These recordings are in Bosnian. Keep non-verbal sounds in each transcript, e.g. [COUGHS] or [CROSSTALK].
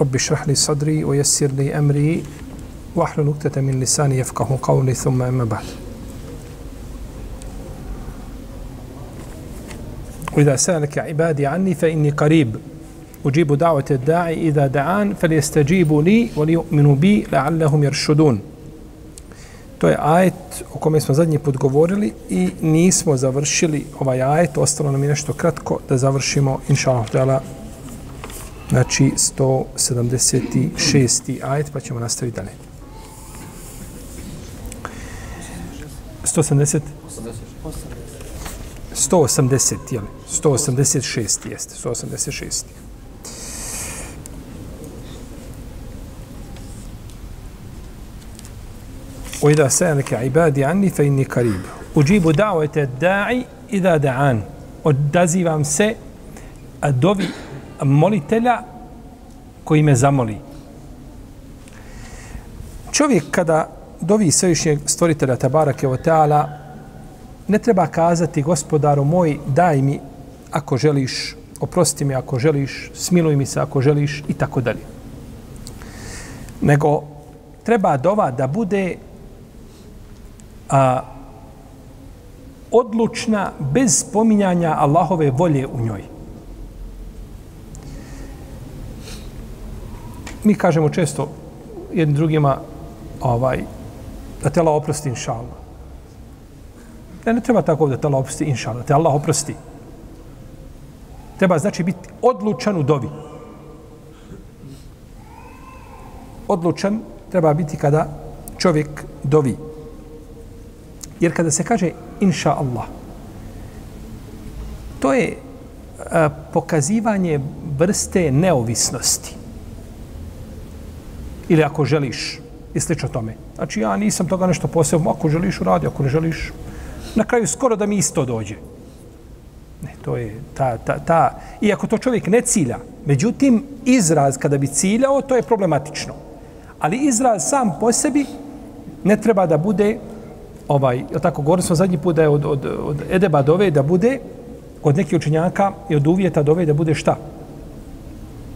رب اشرح لي صدري ويسر لي أمري واحلل عقدة من لساني يفقه قولي ثم أما بعد وإذا سألك عبادي عني فإني قريب أجيب دعوة الداعي إذا دعان فليستجيبوا لي وليؤمنوا بي لعلهم يرشدون To je ajet o kome smo zadnji put govorili i nismo završili ovaj ajet, ostalo nam je nešto kratko da završimo, inša Allah, znači 176. ajet, pa ćemo nastaviti dalje. 170? 180, jel? 186, jeste, 186. وإذا سألك عبادي عني فإني قريب أجيب دعوة الداعي إذا دعان odazivam se a dovi molitelja koji me zamoli. Čovjek kada dovi svevišnjeg stvoritelja Tabarake o Teala, ne treba kazati gospodaru moj, daj mi ako želiš, oprosti mi ako želiš, smiluj mi se ako želiš i tako dalje. Nego treba dova da bude a, odlučna bez spominjanja Allahove volje u njoj. Mi kažemo često jednim drugima ovaj, da te Allah oprosti inša Allah. Ne, ne treba tako da te Allah oprosti inša Allah, te Allah oprosti. Treba znači biti odlučan u dovi. Odlučan treba biti kada čovjek dovi. Jer kada se kaže inša Allah, to je a, pokazivanje vrste neovisnosti. Ili ako želiš, i slično tome. Znači, ja nisam toga nešto posebno, ako želiš uradi, ako ne želiš, na kraju skoro da mi isto dođe. Ne, to je ta, ta, ta, iako to čovjek ne cilja, međutim, izraz kada bi ciljao, to je problematično. Ali izraz sam po sebi ne treba da bude ovaj, je tako, govorili smo zadnji put da je od, od, od edeba dove da bude, kod nekih učenjaka i od uvjeta dove da bude šta?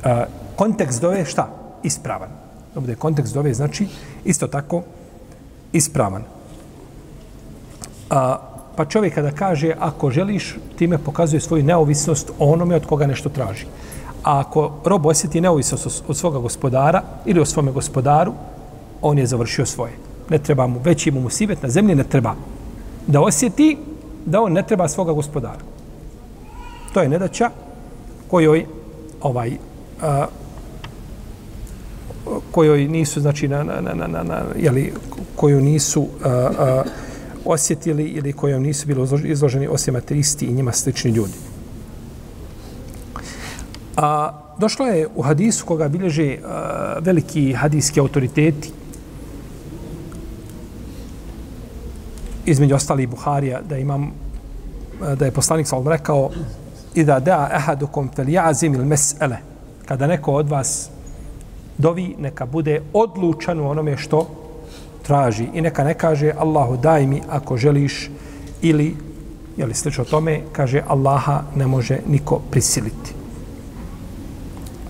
A, kontekst dove šta? Ispravan. Da bude kontekst dove znači isto tako ispravan. A, pa čovjek kada kaže ako želiš, time pokazuje svoju neovisnost o onome od koga nešto traži. A ako rob osjeti neovisnost od svoga gospodara ili o svome gospodaru, on je završio svoje ne treba mu veći mu musibet na zemlji, ne treba da osjeti da on ne treba svoga gospodara. To je nedaća kojoj ovaj a, kojoj nisu znači na, na, na, na, na jeli, koju nisu a, a, osjetili ili kojom nisu bili izloženi osim ateisti i njima slični ljudi. A, došlo je u hadisu koga bilježe a, veliki hadijski autoriteti između ostali Buharija, da imam, da je poslanik sallallahu rekao, i da da ehadukom fel jazim il mes'ele, kada neko od vas dovi, neka bude odlučan u onome što traži i neka ne kaže Allahu daj mi ako želiš ili, jeli slično tome, kaže Allaha ne može niko prisiliti.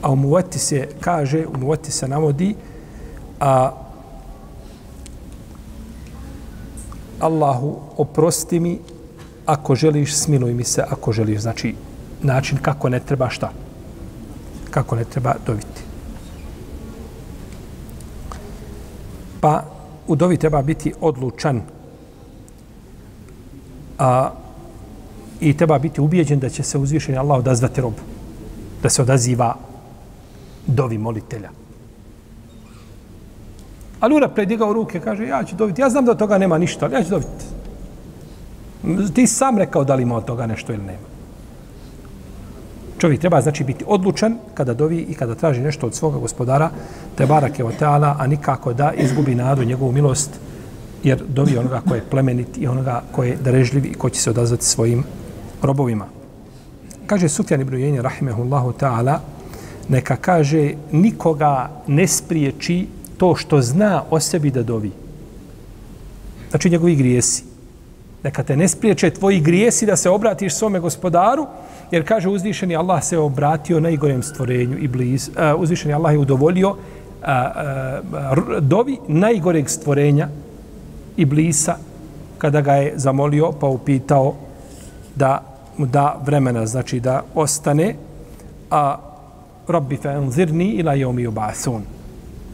A u muvati se kaže, u muvati se navodi, a Allahu, oprosti mi ako želiš, smiluj mi se ako želiš. Znači, način kako ne treba šta? Kako ne treba dobiti. Pa, u dovi treba biti odlučan a, i treba biti ubijeđen da će se uzvišeni Allah odazvati robu. Da se odaziva dovi molitelja. Ali ura predigao ruke, kaže, ja ću dobiti. Ja znam da od toga nema ništa, ali ja ću dobiti. Ti sam rekao da li ima od toga nešto ili nema. Čovjek treba znači biti odlučan kada dovi i kada traži nešto od svoga gospodara, te barake o teala, a nikako da izgubi nadu njegovu milost, jer dovi onoga ko je plemenit i onoga ko je darežljiv i ko će se odazvati svojim robovima. Kaže Sufjan ibn Ujenje, rahimehullahu ta'ala, neka kaže nikoga ne spriječi to što zna o sebi da dovi. Znači njegovi grijesi. Neka te ne spriječe tvoji grijesi da se obratiš svome gospodaru, jer kaže uzvišeni Allah se obratio najgorem stvorenju i bliz. Uh, uzvišeni Allah je udovolio uh, eh, uh, eh, dovi najgoreg stvorenja i blisa kada ga je zamolio pa upitao da mu da vremena, znači da ostane, a Rabbi fe enzirni ila jomi ubasun.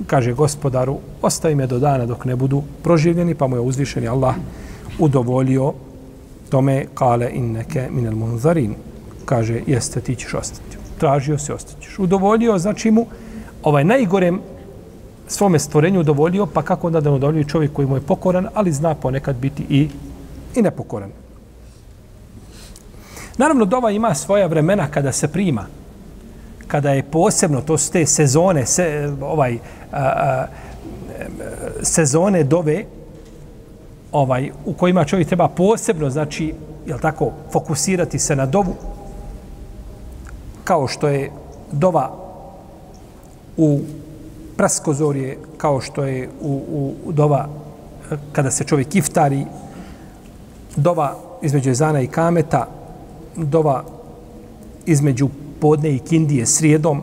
Kaže gospodaru, ostavi me do dana dok ne budu proživljeni, pa mu je uzvišeni Allah udovolio tome kale inneke minel munzarin. Kaže, jeste, ti ćeš ostati. Tražio se, ostaćeš. Udovolio, znači mu, ovaj najgorem svome stvorenju udovolio, pa kako onda da udovolio čovjek koji mu je pokoran, ali zna ponekad biti i, i nepokoran. Naravno, dova ima svoja vremena kada se prima. Kada je posebno, to su te sezone, se, ovaj, a, a, sezone dove, ovaj, u kojima čovjek treba posebno, znači, jel tako, fokusirati se na dovu, kao što je dova u praskozorje, kao što je u, u, u dova eh, kada se čovjek iftari, dova između Ezana i Kameta, dova između podne i kindije srijedom,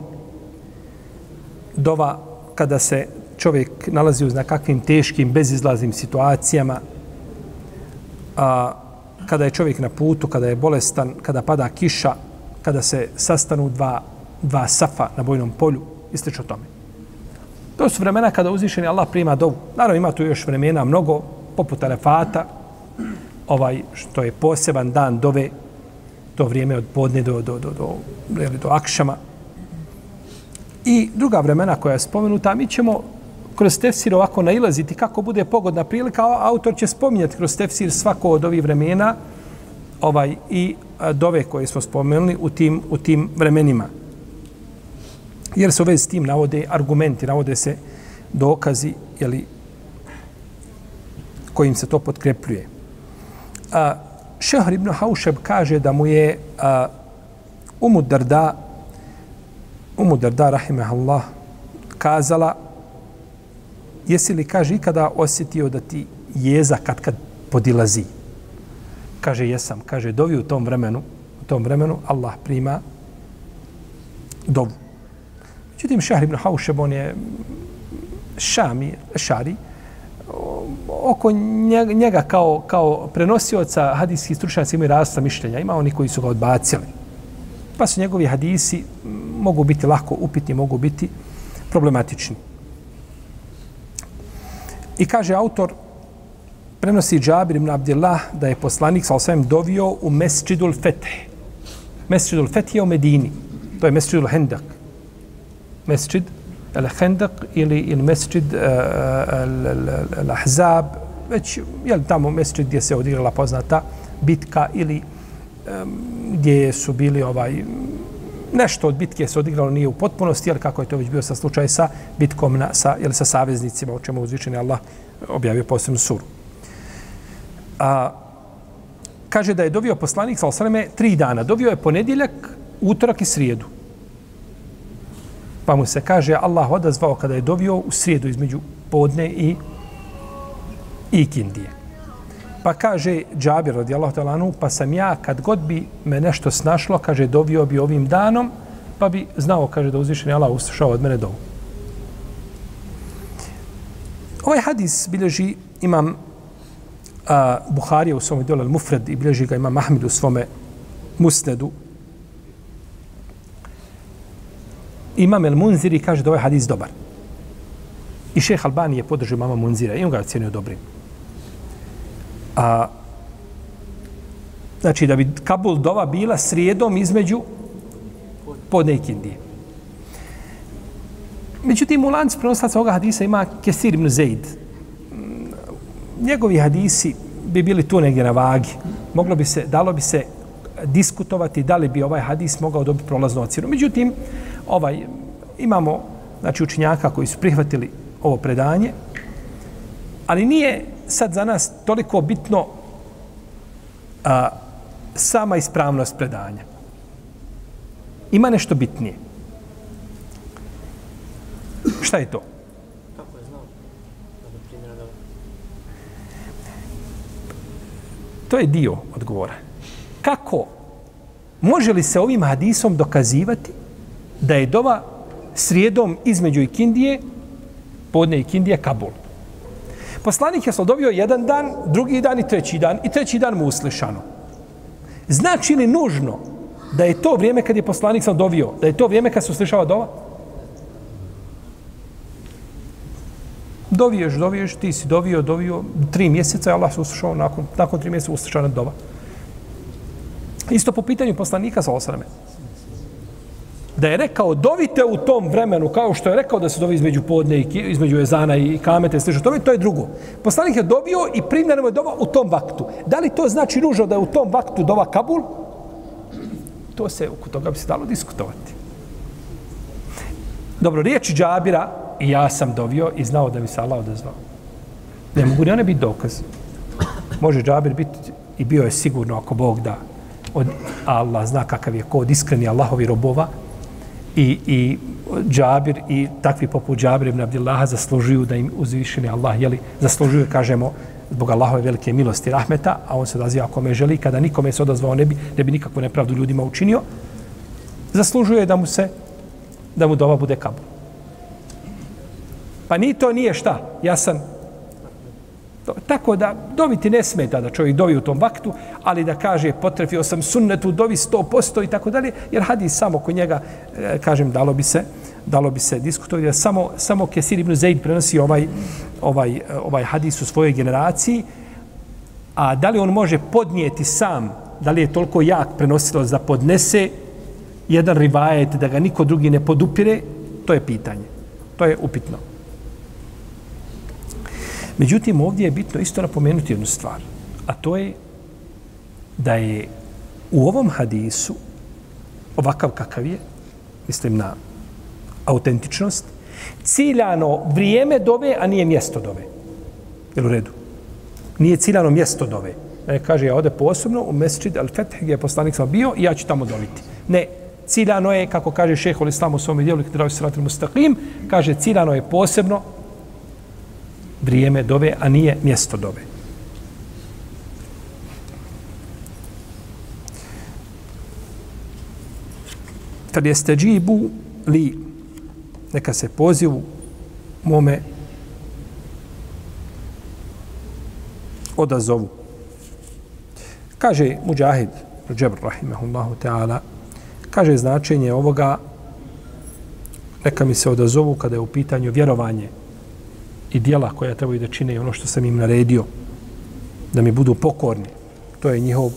dova kada se čovjek nalazi u nekakvim teškim, bezizlaznim situacijama, a, kada je čovjek na putu, kada je bolestan, kada pada kiša, kada se sastanu dva, dva safa na bojnom polju, i o tome. To su vremena kada uzvišeni Allah prima dovu. Naravno ima tu još vremena mnogo, poput Arefata, ovaj što je poseban dan dove, to vrijeme od podne do, do, do, do, do, do akšama. I druga vremena koja je spomenuta, mi ćemo kroz tefsir ovako nailaziti kako bude pogodna prilika, autor će spominjati kroz tefsir svako od ovih vremena ovaj i dove koje smo spomenuli u tim, u tim vremenima. Jer se u vezi s tim navode argumenti, navode se dokazi jeli, kojim se to potkrepljuje. A, Šehr ibn Haušeb kaže da mu je a, Umu Darda, Umu Darda, rahimahullah, kazala, jesi li, kaže, ikada osjetio da ti jeza kad kad podilazi? Kaže, jesam. Kaže, dovi u tom vremenu, u tom vremenu Allah prima dovu. Međutim, Šehr ibn Haušeb, on je šami, šari, oko njega kao, kao prenosioca hadijskih stručnjaci imaju rasta mišljenja. Ima oni koji su ga odbacili. Pa su njegovi hadisi mogu biti lako upitni, mogu biti problematični. I kaže autor, prenosi Džabir ibn Abdillah da je poslanik sa osvijem dovio u Mesčidul Feteh. Mesčidul Feteh je u Medini. To je Mesčidul Hendak. Mesčid Al-Hendak ili, ili Mesčid El eh, eh, Al-Ahzab, već je li tamo Mesčid gdje se odigrala poznata bitka ili um, gdje su bili ovaj nešto od bitke se odigralo nije u potpunosti, ali kako je to već bio sa slučaj sa bitkom na, sa, ili sa saveznicima, o čemu uzvičeni Allah objavio posebnu suru. A, kaže da je dovio poslanik sa osaleme tri dana. Dovio je ponedjeljak, utorak i srijedu. Pa mu se kaže Allah odazvao kada je dovio u srijedu između podne i i kindije. Pa kaže Džabir radijallahu ta'ala pa sam ja kad god bi me nešto snašlo, kaže dovio bi ovim danom, pa bi znao, kaže da uzvišeni Allah uslušao od mene dovu. Ovaj hadis bilježi imam a, Buharija u svome dole Mufred i bilježi ga imam Ahmed u svome Musnedu. Imam El Munziri kaže da ovaj hadis dobar. I šeh Albani je podržao mama Munzira i on ga ocjenio dobrim. A, znači da bi Kabul dova bila srijedom između podne i kindije. Međutim, u lancu prenoslaca ovoga hadisa ima Kesir ibn Zaid. Mm, njegovi hadisi bi bili tu negdje na vagi. Moglo bi se, dalo bi se diskutovati da li bi ovaj hadis mogao dobiti prolaznu ocjenu. Međutim, ovaj, imamo znači, učinjaka koji su prihvatili ovo predanje, ali nije sad za nas toliko bitno a, sama ispravnost predanja. Ima nešto bitnije. Šta je to? Kako je znao? Da da... To je dio odgovora. Kako može li se ovim hadisom dokazivati da je dova srijedom između ikindije, podne ikindije, Kabul? Poslanik je slodovio jedan dan, drugi dan i treći dan, i treći dan mu uslišano. Znači li nužno da je to vrijeme kad je poslanik sam dovio, da je to vrijeme kad se uslišava dova? Doviješ, doviješ, ti si dovio, dovio, tri mjeseca, Allah se uslišao, nakon, nakon tri mjeseca uslišana dova. Isto po pitanju poslanika sa osrame. Da je rekao, dovite u tom vremenu, kao što je rekao da se dovi između podne, i, između ezana i kamete, slično tome, to je drugo. Poslanik je dobio i primljeno je dova u tom vaktu. Da li to znači nužno da je u tom vaktu dova Kabul? To se, oko toga bi se dalo diskutovati. Dobro, riječi Džabira, i ja sam dovio i znao da mi se Allah odazvao. Ne mogu ni one biti dokaz. Može Džabir biti i bio je sigurno ako Bog da od Allah zna kakav je kod iskreni Allahovi robova i, i Džabir i takvi poput Džabir ibn Abdillaha zaslužuju da im uzvišeni Allah jeli, zaslužuju, kažemo, zbog Allahove velike milosti rahmeta, a on se odaziva kome želi, kada nikome se odazvao ne bi, ne bi nikakvu nepravdu ljudima učinio, zaslužuje da mu se da mu dova bude kabul. Pa ni to nije šta, ja sam tako da dobiti ne smeta da čovjek dovi u tom vaktu, ali da kaže potrefio sam sunnetu, dovi 100% i tako dalje, jer hadis samo kod njega, e, kažem, dalo bi se dalo bi se diskutovati da samo, samo Kesir ibn Zaid prenosi ovaj, ovaj, ovaj hadis u svojoj generaciji, a da li on može podnijeti sam, da li je toliko jak prenosilo da podnese jedan rivajet, da ga niko drugi ne podupire, to je pitanje. To je upitno. Međutim, ovdje je bitno isto napomenuti jednu stvar, a to je da je u ovom hadisu, ovakav kakav je, mislim na autentičnost, ciljano vrijeme dove, a nije mjesto dove. Jel u redu? Nije ciljano mjesto dove. Ne kaže, ja ode posebno u Mesčid al-Fetih gdje je poslanik sam bio i ja ću tamo doviti. Ne, ciljano je, kako kaže šeho Islam u svom dijelu, kada je sratil mustaqim, kaže, ciljano je posebno vrijeme dove, a nije mjesto dove. Kad je steđibu li, neka se pozivu mome odazovu. Kaže Mujahid, Džebr, rahimahullahu ta'ala, kaže značenje ovoga, neka mi se odazovu kada je u pitanju vjerovanje i dijela koja trebaju da čine i ono što sam im naredio, da mi budu pokorni. To je njihov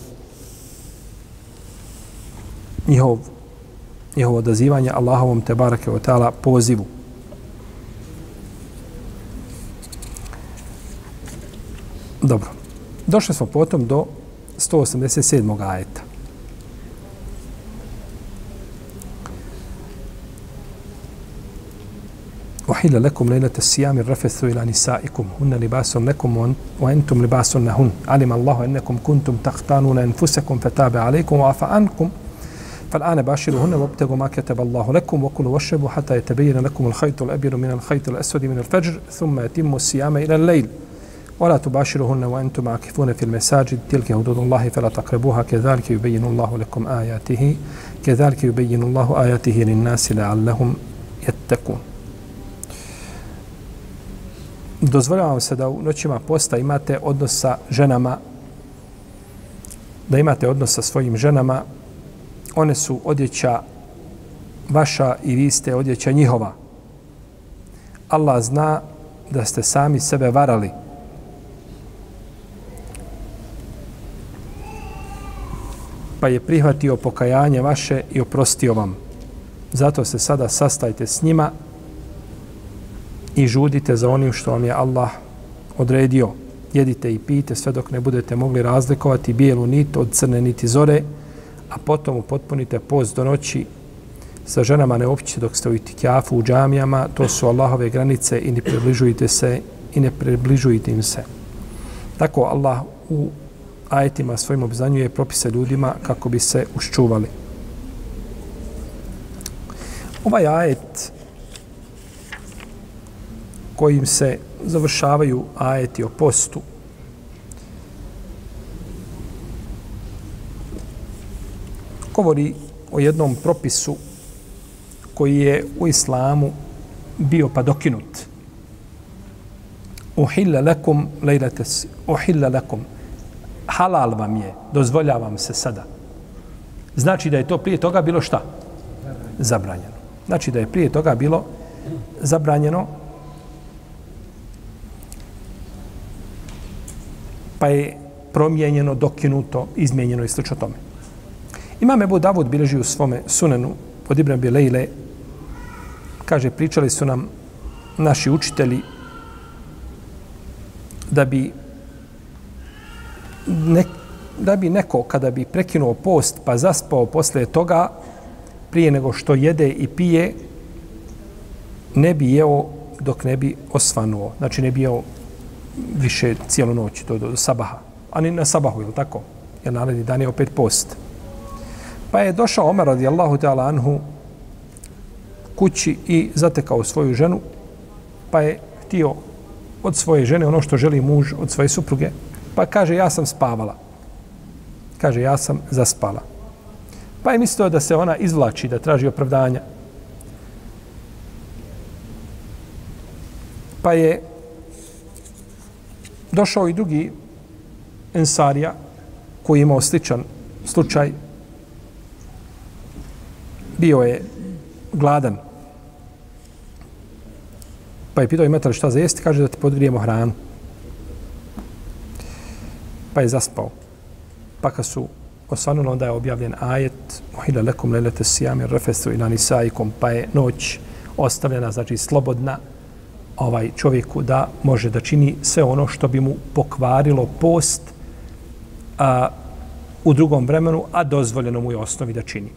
njihov njihovo odazivanje Allahovom te barake o ta'ala pozivu. Dobro. Došli smo potom do 187. ajeta. وحل لكم ليلة الصيام الرفث إلى نسائكم. هن لباس لكم وأنتم لباس لهن علم الله أنكم كنتم تختانون أنفسكم فتاب عليكم وعفى عنكم. فالآن باشروهن وابتغوا ما كتب الله لكم وكلوا واشربوا حتى يتبين لكم الخيط الأبيض من الخيط الأسود من الفجر ثم يتموا الصيام إلى الليل. ولا تباشروهن وأنتم عاكفون في المساجد. تلك حدود الله فلا تقربوها. كذلك يبين الله لكم آياته. كذلك يبين الله آياته للناس لعلهم يتقون. Dozvoljava se da u noćima posta imate odnos sa ženama, da imate odnos sa svojim ženama, one su odjeća vaša i vi ste odjeća njihova. Allah zna da ste sami sebe varali. Pa je prihvatio pokajanje vaše i oprostio vam. Zato se sada sastajte s njima i žudite za onim što vam je Allah odredio. Jedite i pijte sve dok ne budete mogli razlikovati bijelu nit od crne niti zore, a potom upotpunite post do noći sa ženama ne općite dok ste u itikjafu u džamijama, to su Allahove granice i ne približujte se i ne približujte im se. Tako Allah u ajetima svojim obzanjuje propise ljudima kako bi se uščuvali. Ovaj ajet kojim se završavaju ajeti o postu govori o jednom propisu koji je u islamu bio pa dokinut. Uhilla lakum lejlates, uhilla lakum. Halal vam je, dozvoljavam se sada. Znači da je to prije toga bilo šta? Zabranjeno. Znači da je prije toga bilo zabranjeno pa je promijenjeno, dokinuto, izmijenjeno i slično tome. Imam Ebu Davud bileži u svome sunenu od Ibn Bilejle, kaže, pričali su nam naši učitelji da bi ne, da bi neko kada bi prekinuo post pa zaspao posle toga prije nego što jede i pije ne bi jeo dok ne bi osvanuo. Znači ne bi jeo više cijelu noć do, do sabaha. A ni na sabahu, ili tako? Jer naredni dan je opet post. Pa je došao Omer radijallahu ta'ala anhu kući i zatekao svoju ženu, pa je htio od svoje žene ono što želi muž od svoje supruge, pa kaže ja sam spavala. Kaže ja sam zaspala. Pa je mislio da se ona izvlači, da traži opravdanja. Pa je došao i drugi ensarija koji je imao sličan slučaj. Bio je gladan. Pa je pitao imate li šta za jesti? Kaže da ti podgrijemo hranu. Pa je zaspao. Pa kad su osvanuli, onda je objavljen ajet Uhila lekum lelete sijami refestu ila nisaikum. Pa je noć ostavljena, znači slobodna ovaj čovjeku da može da čini sve ono što bi mu pokvarilo post a, u drugom vremenu, a dozvoljeno mu je osnovi da čini.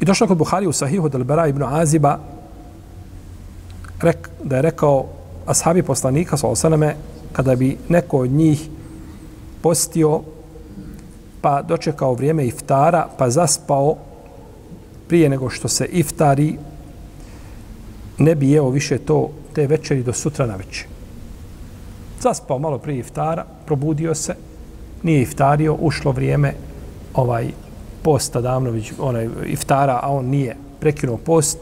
I došlo kod Buhari u Sahihu del Bera ibn Aziba rek, da je rekao ashabi poslanika sa osaname kada bi neko od njih postio pa dočekao vrijeme iftara pa zaspao prije nego što se iftari ne bi jeo više to te večeri do sutra na večer. Zaspao malo prije iftara, probudio se, nije iftario, ušlo vrijeme ovaj posta davno onaj iftara, a on nije prekinuo post,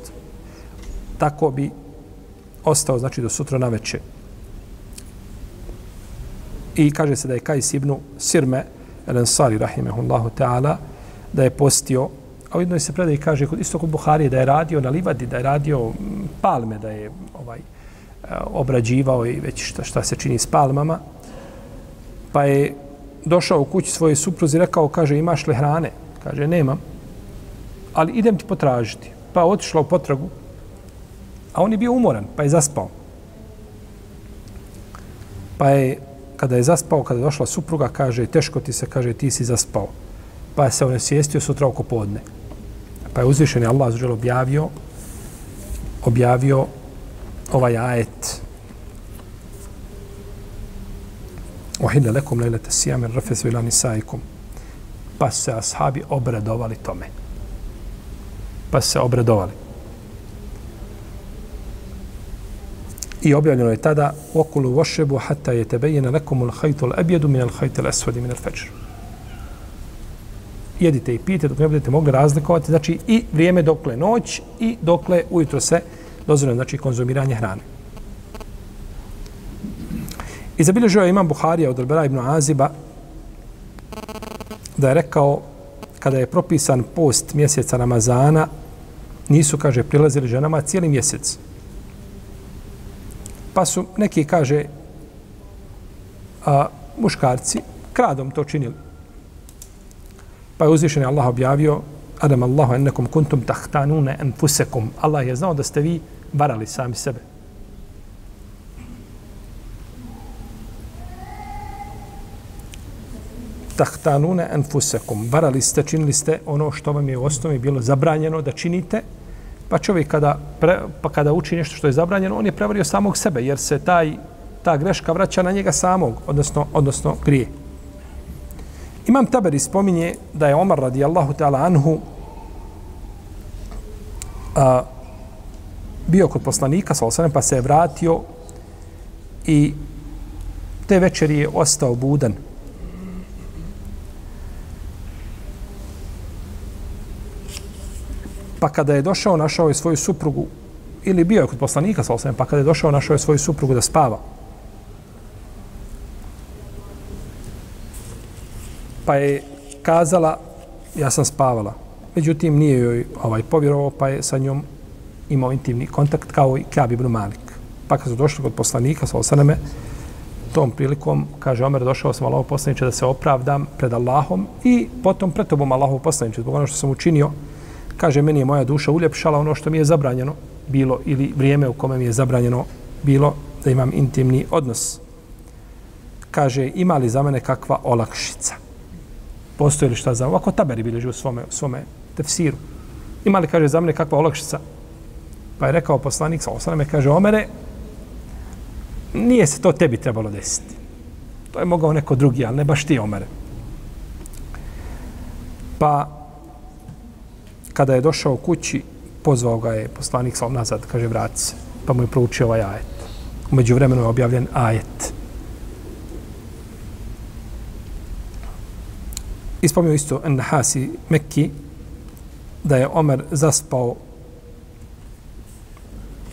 tako bi ostao znači do sutra na večer. I kaže se da je Kajs ibn Sirme, el Ansari, rahimehullahu ta'ala, da je postio A u jednoj se predaji kaže, kod, isto kod Buharije, da je radio na livadi, da je radio palme, da je ovaj eh, obrađivao i već šta, šta se čini s palmama. Pa je došao u kući svoje supruzi i rekao, kaže, imaš li hrane? Kaže, nemam. Ali idem ti potražiti. Pa otišla u potragu, a on je bio umoran, pa je zaspao. Pa je, kada je zaspao, kada je došla supruga, kaže, teško ti se, kaže, ti si zaspao. Pa je se on sjestio sutra oko podne. Pa je uzvišen je Allah zađer objavio objavio ovaj ajet Ohille lekum lejlete sijamen rafesu ilani sajkum. Pa se ashabi obradovali tome. Pa se obradovali. I objavljeno je tada okulu vošebu hatta je tebejena lekumul hajtul abjedu minel hajtul esvodi minel fečru jedite i pijete dok ne budete mogli razlikovati, znači i vrijeme dokle noć i dokle ujutro se dozvoljeno, znači konzumiranje hrane. I zabilježio je imam Buharija od Albera ibn Aziba da je rekao kada je propisan post mjeseca Ramazana nisu, kaže, prilazili ženama cijeli mjesec. Pa su neki, kaže, a, muškarci kradom to činili. Pa je uzvišen Allah objavio Adam Allahu ennekom kuntum tahtanune enfusekum. Allah je znao da ste vi varali sami sebe. tahtanune enfusekum. Varali ste, činili ste ono što vam je u osnovi bilo zabranjeno da činite, pa čovjek kada, pre, pa kada uči nešto što je zabranjeno, on je prevario samog sebe, jer se taj, ta greška vraća na njega samog, odnosno, odnosno grije. Imam Taberi spominje da je Omar radijallahu ta'ala anhu a, bio kod poslanika, sa osanem, pa se je vratio i te večeri je ostao budan. Pa kada je došao, našao je svoju suprugu, ili bio je kod poslanika, sa osanem, pa kada je došao, našao je svoju suprugu da spava. Pa je kazala, ja sam spavala. Međutim, nije joj ovaj povjerovao, pa je sa njom imao intimni kontakt kao i Kjab ibn Malik. Pa kad su došli kod poslanika, sa osaname, tom prilikom, kaže Omer, došao sam Allahov poslaniče da se opravdam pred Allahom i potom pred tobom Allahov poslaniče, zbog ono što sam učinio, kaže, meni je moja duša uljepšala ono što mi je zabranjeno bilo ili vrijeme u kome mi je zabranjeno bilo da imam intimni odnos. Kaže, ima li za mene kakva olakšica? Postoji li šta za ovako taberi bilježi u svome, svome tefsiru? Ima li, kaže, za mene kakva olakšica? Pa je rekao poslanik, sa osaname, kaže, Omere, nije se to tebi trebalo desiti. To je mogao neko drugi, ali ne baš ti, Omere. Pa, kada je došao u kući, pozvao ga je poslanik sa nazad, kaže, vrati se. Pa mu je proučio ovaj ajet. Umeđu vremenu je objavljen ajet. Ispomio isto Nahasi Mekki da je Omer zaspao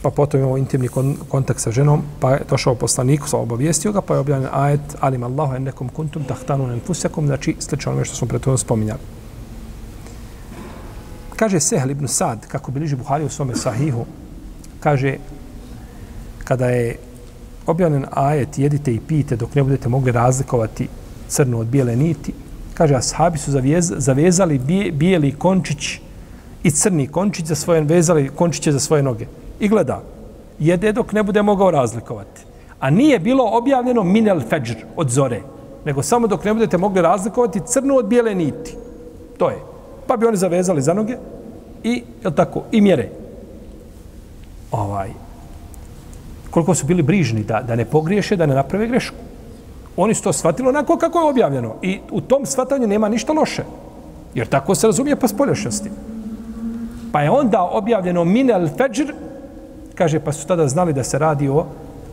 pa potom imao intimni kon kontakt sa ženom, pa je došao poslanik, sa obavijestio ga, pa je objavljen ajet alim Allahu ennekom kuntum tahtanu nenfusekom, znači slično onome što smo pred spominjali. Kaže Sehl ibn Sad, kako biliži Buhari u svome sahihu, kaže, kada je objavljen ajet, jedite i pijte dok ne budete mogli razlikovati crnu od bijele niti, kaže, ashabi su zavez, zavezali bije, bijeli končić i crni končić za svoje, vezali končiće za svoje noge i gleda. Jede dok ne bude mogao razlikovati. A nije bilo objavljeno minel feđr od zore, nego samo dok ne budete mogli razlikovati crnu od bijele niti. To je. Pa bi oni zavezali za noge i, je tako, i mjere. Ovaj. Koliko su bili brižni da, da ne pogriješe, da ne naprave grešku. Oni su to shvatili onako kako je objavljeno. I u tom shvatanju nema ništa loše. Jer tako se razumije pa spoljašnosti. Pa je onda objavljeno minel feđr Kaže, pa su tada znali da se radi o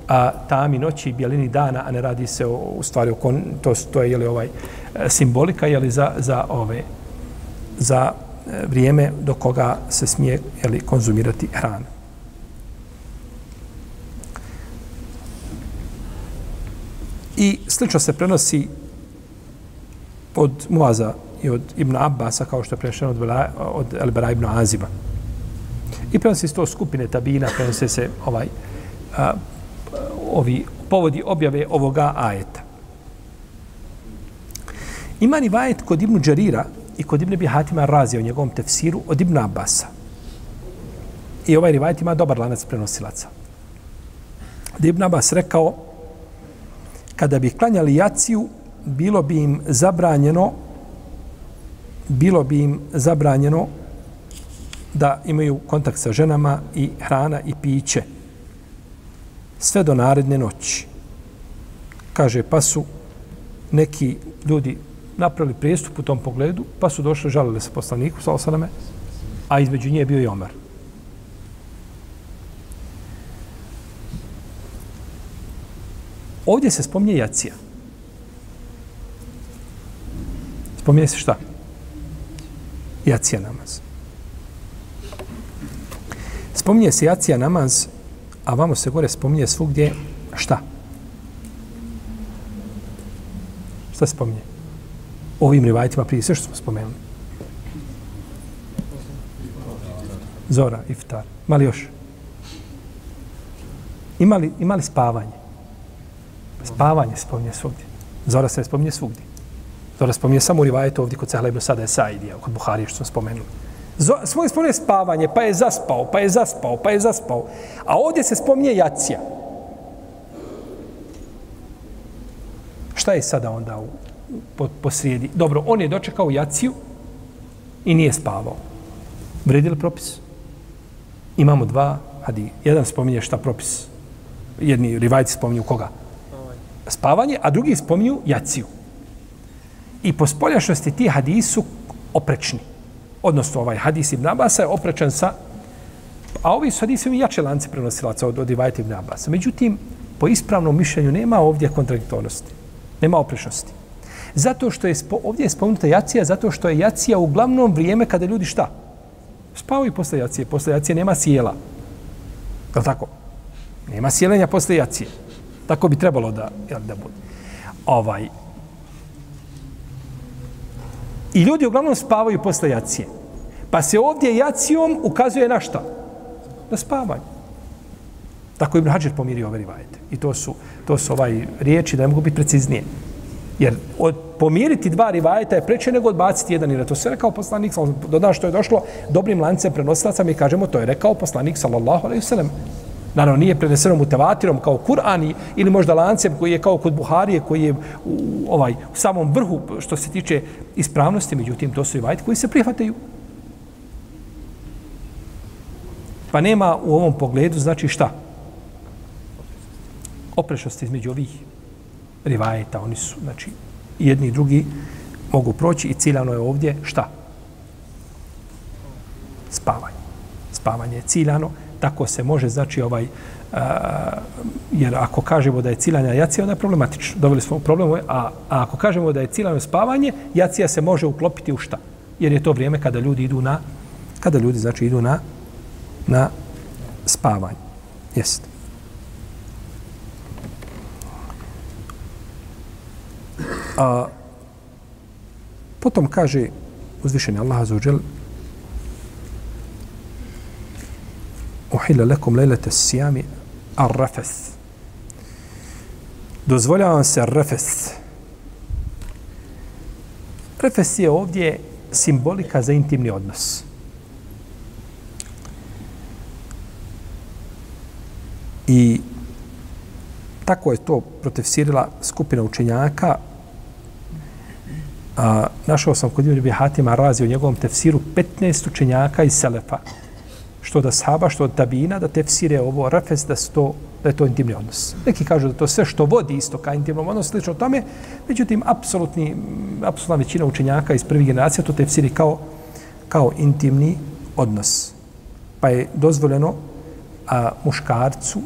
a, tami noći i bjelini dana, a ne radi se o, u stvari, o kon, to, to je jeli, ovaj, e, simbolika jeli, za, za, ove, za e, vrijeme do koga se smije jeli, konzumirati hrana. I slično se prenosi od Muaza i od Ibn Abbasa, kao što je prešeno od, od Elbera ibn Aziba. I prenosi se to skupine tabina, prenose se ovaj, a, ovi povodi objave ovoga ajeta. Ima ni vajet kod Ibn Đarira i kod Ibn Bihatima razi o njegovom tefsiru od Ibn Abasa. I ovaj rivajet ima dobar lanac prenosilaca. Da Ibn Abbas rekao, kada bi klanjali jaciju, bilo bi im zabranjeno bilo bi im zabranjeno da imaju kontakt sa ženama i hrana i piće. Sve do naredne noći. Kaže, pa su neki ljudi napravili prijestup u tom pogledu, pa su došli, žalili se poslaniku, sa osaname, a između nje je bio i Omer. Ovdje se spominje jacija. Spominje se šta? Jacija namaz. Spominje se jacija namaz, a vamo se gore spominje svugdje šta? Šta se spominje? Ovim rivajtima prije sve što smo spomenuli. Zora, iftar. Mali još? Imali, imali spavanje? Spavanje spominje svugdje. Zora se ne spominje svugdje. Zora spominje samo u rivajetu ovdje kod Cehla ibn Sada Esaidija, kod Buhari što smo spomenuli svoj spominje spavanje, pa je zaspao, pa je zaspao, pa je zaspao. A ovdje se spominje jacija. Šta je sada onda u po, po srijedi. Dobro, on je dočekao jaciju i nije spavao. Vredi li propis? Imamo dva hadi. Jedan spominje šta propis. Jedni rivajci spominju koga? Spavanje, a drugi spominju jaciju. I po spoljašnosti ti hadisu oprečni. Odnosno, ovaj hadis Ibn Abasa je oprečan sa... A ovi su hadisi imaju jače lance prenosilaca od, od Ibn Abasa. Međutim, po ispravnom mišljenju nema ovdje kontradiktornosti. Nema oprečnosti. Zato što je spo, ovdje je spomenuta jacija, zato što je jacija uglavnom vrijeme kada ljudi šta? Spavaju posle jacije. Posle jacije nema sjela. Je tako? Nema sjelenja posle jacije. Tako bi trebalo da, jel, da bude. Ovaj. I ljudi uglavnom spavaju posle jacije. Pa se ovdje jacijom ukazuje na šta? Na spavanje. Tako Ibn Hajar pomirio ove rivajete. I to su, to su ovaj riječi da ne mogu biti preciznije. Jer od, pomiriti dva rivajeta je preče nego odbaciti jedan. Jer to se rekao poslanik, dodaš što je došlo dobrim lancem prenosilaca, mi kažemo to je rekao poslanik, sallallahu alaihi sallam. Naravno, nije preneseno mutevatirom kao Kur'an ili možda lancem koji je kao kod Buharije, koji je u, ovaj, u samom vrhu što se tiče ispravnosti, međutim, to su rivajeti koji se prihvataju. Pa nema u ovom pogledu, znači šta? Oprešnosti između ovih rivajeta, oni su, znači, jedni i drugi mogu proći i ciljano je ovdje šta? Spavanje. Spavanje je ciljano, tako se može, znači, ovaj, a, jer ako kažemo da je ciljanje jacija, onda je problematično. Doveli smo problemu, a, a ako kažemo da je ciljanje spavanje, jacija se može uklopiti u šta? Jer je to vrijeme kada ljudi idu na, kada ljudi, znači, idu na, na spavanje. Jeste. A, potom kaže uzvišeni Allah za uđel uhila lekom lejlete sijami ar Dozvoljava vam se arrafes. rafes je ovdje simbolika za intimni odnos i tako je to protefsirila skupina učenjaka A, našao sam kod Ibn Hatima razi u njegovom tefsiru 15 učenjaka iz Selefa. Što da sahaba, što od tabina, da tefsire ovo rafes, da, sto, da je to intimni odnos. Neki kažu da to sve što vodi isto ka intimnom odnosu, slično tome, međutim, apsolutni, apsolutna većina učenjaka iz prvih generacija to tefsiri kao, kao intimni odnos. Pa je dozvoljeno a, muškarcu,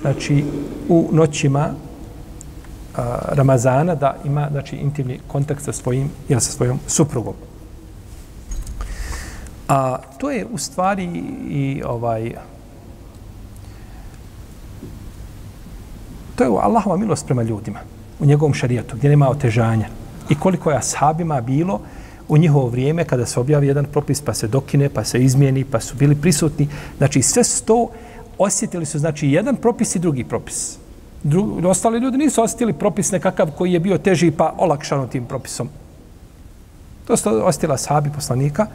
znači, u noćima Ramazana da ima znači intimni kontakt sa svojim ili sa svojom suprugom. A to je u stvari i ovaj to je Allahova milost prema ljudima u njegovom šarijatu gdje nema otežanja. I koliko je ashabima bilo u njihovo vrijeme kada se objavi jedan propis pa se dokine, pa se izmijeni, pa su bili prisutni. Znači sve sto osjetili su znači jedan propis i drugi propis drugi, ostali ljudi nisu osjetili propis nekakav koji je bio teži pa olakšano tim propisom. To su osjetila sahabi poslanika,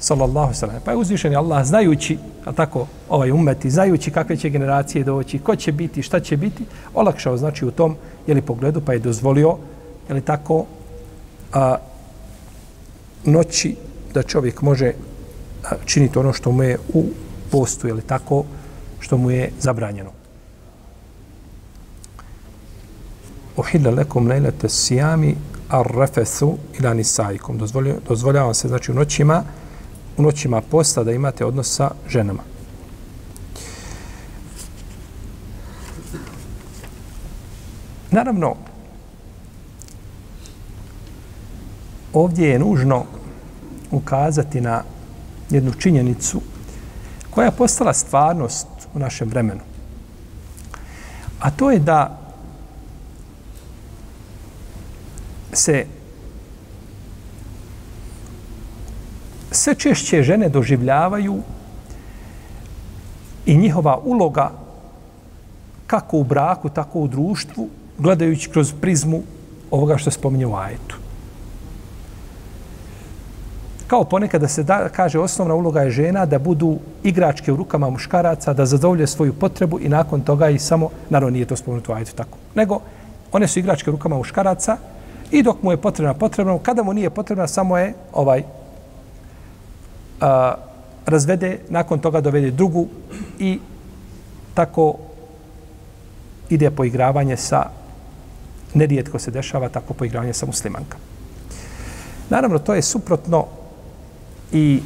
sallallahu sallam. Pa je uzvišen Allah, znajući, a tako, ovaj umeti, znajući kakve će generacije doći, ko će biti, šta će biti, olakšao, znači, u tom, jeli, pogledu, pa je dozvolio, jeli, tako, a, noći da čovjek može a, činiti ono što mu je u postu, jeli, tako, što mu je zabranjeno. uhilla lekum lejlete sijami ar refesu ila nisaikum. Dozvoljava se, znači, u noćima, u noćima posta da imate odnos sa ženama. Naravno, ovdje je nužno ukazati na jednu činjenicu koja je postala stvarnost u našem vremenu. A to je da se sve češće žene doživljavaju i njihova uloga kako u braku, tako u društvu, gledajući kroz prizmu ovoga što spominje u ajetu. Kao ponekad da se da, kaže osnovna uloga je žena da budu igračke u rukama muškaraca, da zadovolje svoju potrebu i nakon toga i samo, naravno nije to spomenuto u ajetu tako, nego one su igračke u rukama muškaraca, I dok mu je potrebna, potrebna, kada mu nije potrebna, samo je ovaj a, razvede, nakon toga dovede drugu i tako ide poigravanje sa, nerijetko se dešava tako poigravanje sa muslimanka. Naravno, to je suprotno i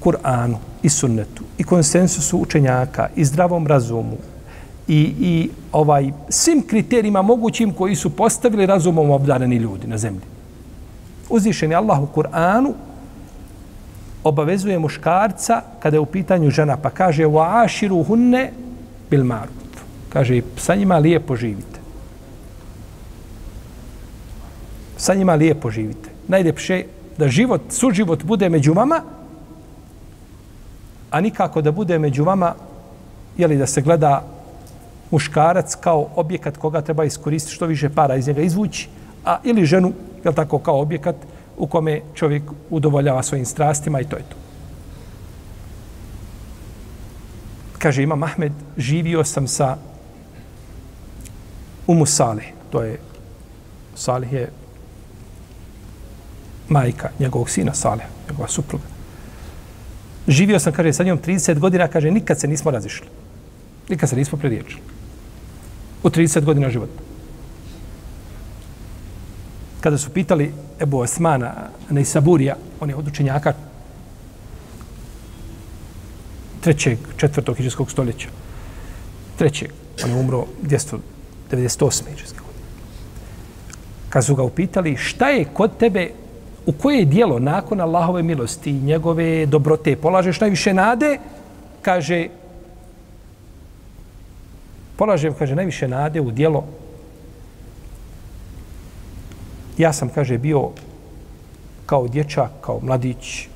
Kur'anu, i sunnetu, i konsensusu učenjaka, i zdravom razumu, i, i ovaj svim kriterijima mogućim koji su postavili razumom obdareni ljudi na zemlji. Uzvišen je Allah u Kur'anu obavezuje muškarca kada je u pitanju žena, pa kaže wa ashiru hunne bil maruf. Kaže, sa njima lijepo živite. Sa njima lijepo živite. Najljepše da život, suživot bude među vama, a nikako da bude među vama, jeli da se gleda muškarac kao objekat koga treba iskoristiti što više para iz njega izvući, a ili ženu, jel tako, kao objekat u kome čovjek udovoljava svojim strastima i to je to. Kaže Imam Ahmed, živio sam sa Umu Salih, to je Salih je majka njegovog sina Salih, njegova supruga. Živio sam, kaže, sa njom 30 godina, kaže, nikad se nismo razišli. Nikad se nismo preriječili. U 30 godina života. Kada su pitali Ebu Osmana, na Isaburija, on je od učenjaka trećeg, četvrtog hiđarskog stoljeća. Trećeg. On je umro 298. hiđarske godine. Kad su ga upitali šta je kod tebe, u koje dijelo nakon Allahove milosti i njegove dobrote polažeš najviše nade, kaže, polažem, kaže, najviše nade u dijelo ja sam, kaže, bio kao dječak, kao mladić,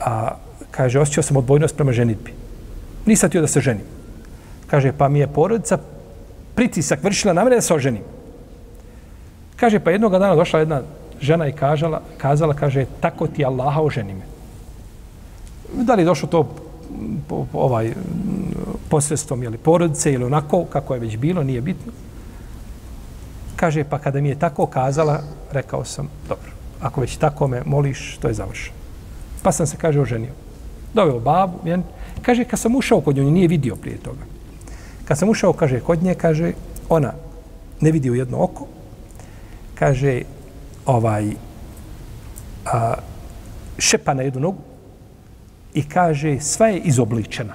a, kaže, osjećao sam odbojnost prema ženitbi. Nisam tio da se ženim. Kaže, pa mi je porodica pritisak vršila na mene da se oženim. Kaže, pa jednog dana došla jedna žena i kažala, kazala, kaže, tako ti Allaha oženi me. Da li je došlo to po, ovaj, posredstvom ili porodice ili onako kako je već bilo, nije bitno. Kaže, pa kada mi je tako kazala, rekao sam, dobro, ako već tako me moliš, to je završeno. Pa sam se, kaže, oženio. Doveo babu, jen. Kaže, kad sam ušao kod nje, nije vidio prije toga. Kad sam ušao, kaže, kod nje, kaže, ona ne vidi u jedno oko, kaže, ovaj, a, šepa na jednu nogu i kaže, sva je izobličena.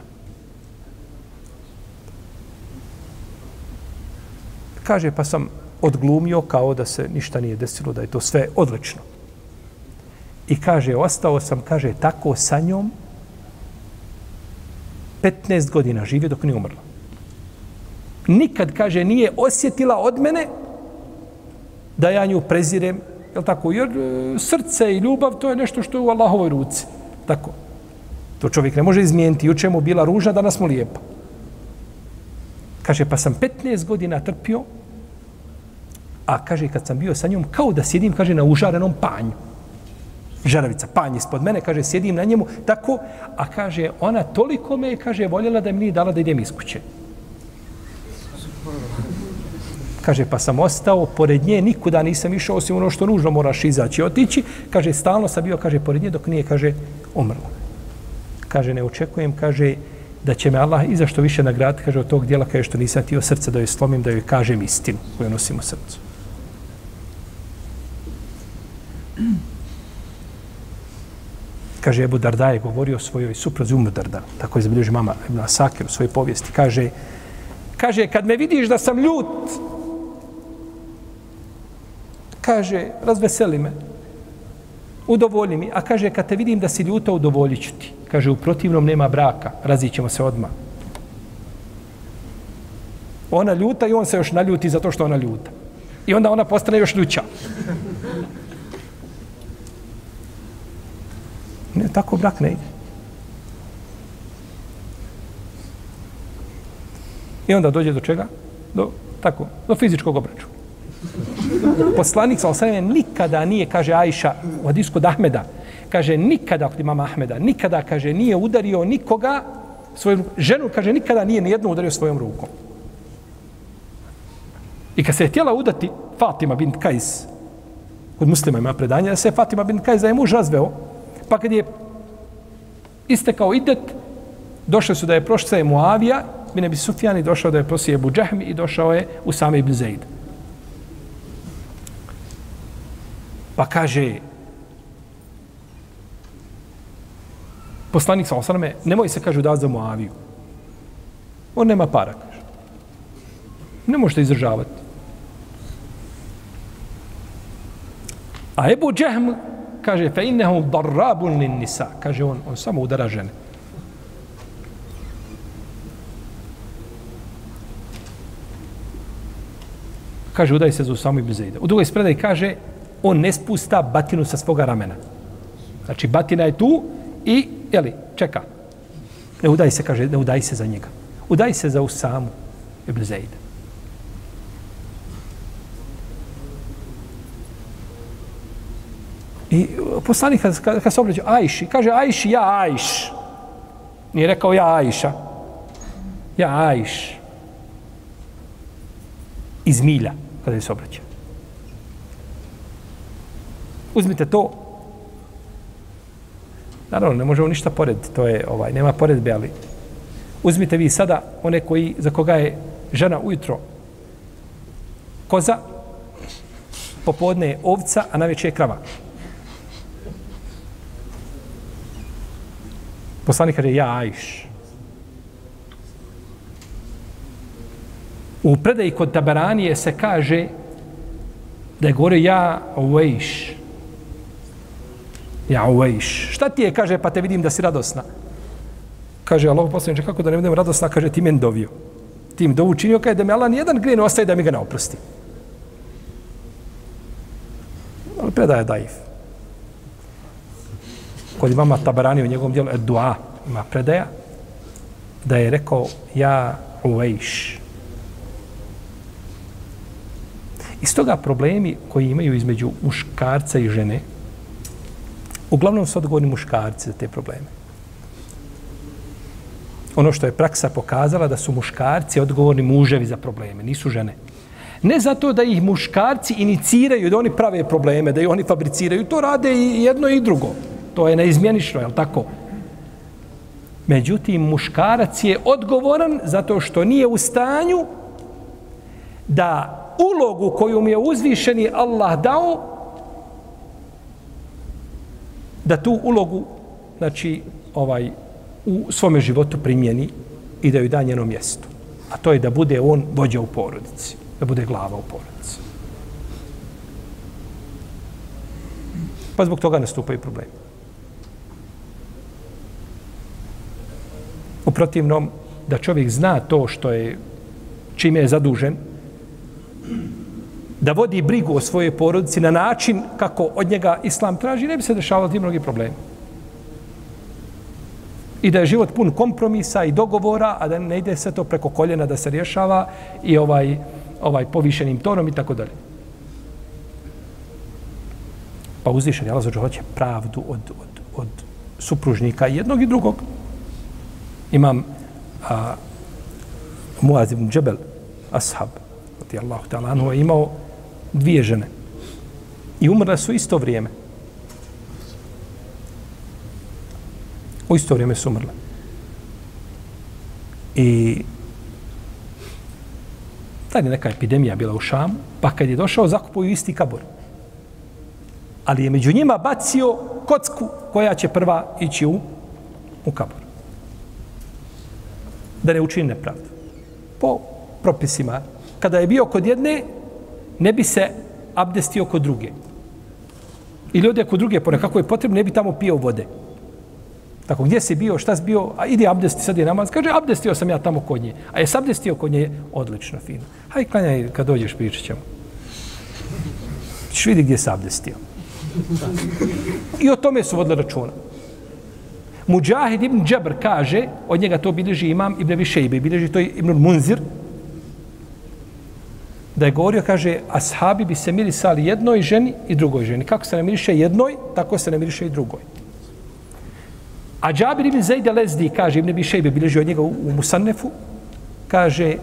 Kaže, pa sam odglumio kao da se ništa nije desilo, da je to sve odlično. I kaže, ostao sam, kaže, tako sa njom 15 godina živio dok nije umrla. Nikad, kaže, nije osjetila od mene da ja nju prezirem, je tako? Jer e, srce i ljubav, to je nešto što je u Allahovoj ruci. Tako. To čovjek ne može izmijeniti. Juče mu bila ružna, danas mu lijepa. Kaže, pa sam 15 godina trpio A kaže, kad sam bio sa njom, kao da sjedim, kaže, na užarenom panju. Žaravica, panj ispod mene, kaže, sjedim na njemu, tako, a kaže, ona toliko me, kaže, voljela da mi nije dala da idem iz kuće. Kaže, pa sam ostao, pored nje nikuda nisam išao, osim ono što nužno moraš izaći i otići. Kaže, stalno sam bio, kaže, pored nje, dok nije, kaže, umrla. Kaže, ne očekujem, kaže, da će me Allah i zašto više nagrad, kaže, od tog dijela, kaže, što nisam tio srca da joj slomim, da joj kažem istinu koju nosim u srcu. Kaže, Ebu Darda je govorio o svojoj suprozi Umu Darda. Tako je zabilježi mama Ibn Asakir u svojoj povijesti. Kaže, kaže, kad me vidiš da sam ljut, kaže, razveseli me, udovolji mi. A kaže, kad te vidim da si ljuta, udovoljit ću ti. Kaže, u protivnom nema braka, razićemo se odmah. Ona ljuta i on se još naljuti zato što ona ljuta. I onda ona postane još ljuća. Ne, tako brak ne ide. I onda dođe do čega? Do, tako, do fizičkog obračuna. Poslanik sa osvijem nikada nije, kaže Ajša, u hadisku od Ahmeda, kaže nikada, kod imama Ahmeda, nikada, kaže, nije udario nikoga, svoju ženu, kaže, nikada nije nijedno udario svojom rukom. I kad se je htjela udati Fatima bint Kajs, kod muslima ima predanje, da se Fatima bin Kajza je muž razveo, pa kad je istekao idet, došli su da je prošla je Muavija, bin Abi Sufjan i došao da je prosije Ebu Džahmi i došao je u same Ibn Zaid. Pa kaže, poslanik sa osaname, nemoj se, kaže, da za Muaviju. On nema para, kaže. Ne možete izdržavati. A Ebu Džehm kaže, fe innehu darrabun lin nisa. Kaže on, on samo udara žene. Kaže, udaj se za Usamu ibn Zaida. U drugoj spredaj kaže, on ne spusta batinu sa svoga ramena. Znači, batina je tu i, jeli, čeka. Ne udaj se, kaže, ne udaj se za njega. Udaj se za Usamu ibn Zaida. I poslanik kad, kad, kad se obraća Ajši, kaže Ajši, ja Ajš. Nije rekao ja Ajša. Ja Ajš. Iz milja, kada se obraća. Uzmite to. Naravno, ne možemo ništa porediti. To je, ovaj, nema poredbe, ali uzmite vi sada one koji, za koga je žena ujutro koza, popodne je ovca, a najveće je krava. Poslanik kaže, ja Ajš. U predaji kod Tabaranije se kaže da je gore ja Uvejš. Ja Uvejš. Šta ti je, kaže, pa te vidim da si radosna. Kaže, Allah poslaniče, kako da ne budem radosna, kaže, ti men dovio. Ti im dovu činio, kaže, da me Allah nijedan grije ne ostaje da mi ga ne oprosti. Ali predaje daif kod imama Tabarani u njegovom dijelu Dua ima predaja da je rekao ja uvejš. Iz toga problemi koji imaju između muškarca i žene uglavnom su odgovorni muškarci za te probleme. Ono što je praksa pokazala da su muškarci odgovorni muževi za probleme, nisu žene. Ne zato da ih muškarci iniciraju, da oni prave probleme, da ih oni fabriciraju, to rade i jedno i drugo. To je neizmjenično, je li tako? Međutim, muškarac je odgovoran zato što nije u stanju da ulogu koju mu je uzvišeni Allah dao, da tu ulogu, znači, ovaj, u svome životu primjeni i da ju da njeno mjesto. A to je da bude on vođa u porodici, da bude glava u porodici. Pa zbog toga nastupaju problemi. U protivnom, da čovjek zna to što je, čime je zadužen, da vodi brigu o svojoj porodici na način kako od njega islam traži, ne bi se dešavalo ti mnogi problemi. I da je život pun kompromisa i dogovora, a da ne ide sve to preko koljena da se rješava i ovaj, ovaj povišenim tonom i tako dalje. Pa uzvišen je Allah hoće pravdu od, od, od supružnika jednog i drugog imam a, Muaz ibn Džebel, ashab, radi Allahu ta'ala, anhu je imao dvije žene. I umrle su isto vrijeme. U isto vrijeme su umrle. I tada je neka epidemija bila u Šamu, pa kad je došao, zakupuju isti kabor. Ali je među njima bacio kocku koja će prva ići u, u kabor da ne učini nepravdu. Po propisima. Kada je bio kod jedne, ne bi se abdestio kod druge. I ljudi kod druge, po nekako je potrebno, ne bi tamo pio vode. Tako, gdje si bio, šta si bio, a ide abdesti, sad je namaz, kaže, abdestio sam ja tamo kod nje. A je abdestio kod nje, odlično, fino. Haj, klanjaj, kad dođeš, pričat ćemo. Češ vidi gdje se abdestio. I o tome su vodili računa. Mujahid ibn Džabr kaže, od njega to bilježi imam Ibn Višejbe, bilježi to Ibn Munzir, da je govorio, kaže, ashabi bi se mirisali jednoj ženi i drugoj ženi. Kako se ne miriše jednoj, tako se ne miriše i drugoj. A Džabir ibn Zaid Lezdi, kaže, Ibn Višejbe, bilježi od njega u, u Musannefu, kaže,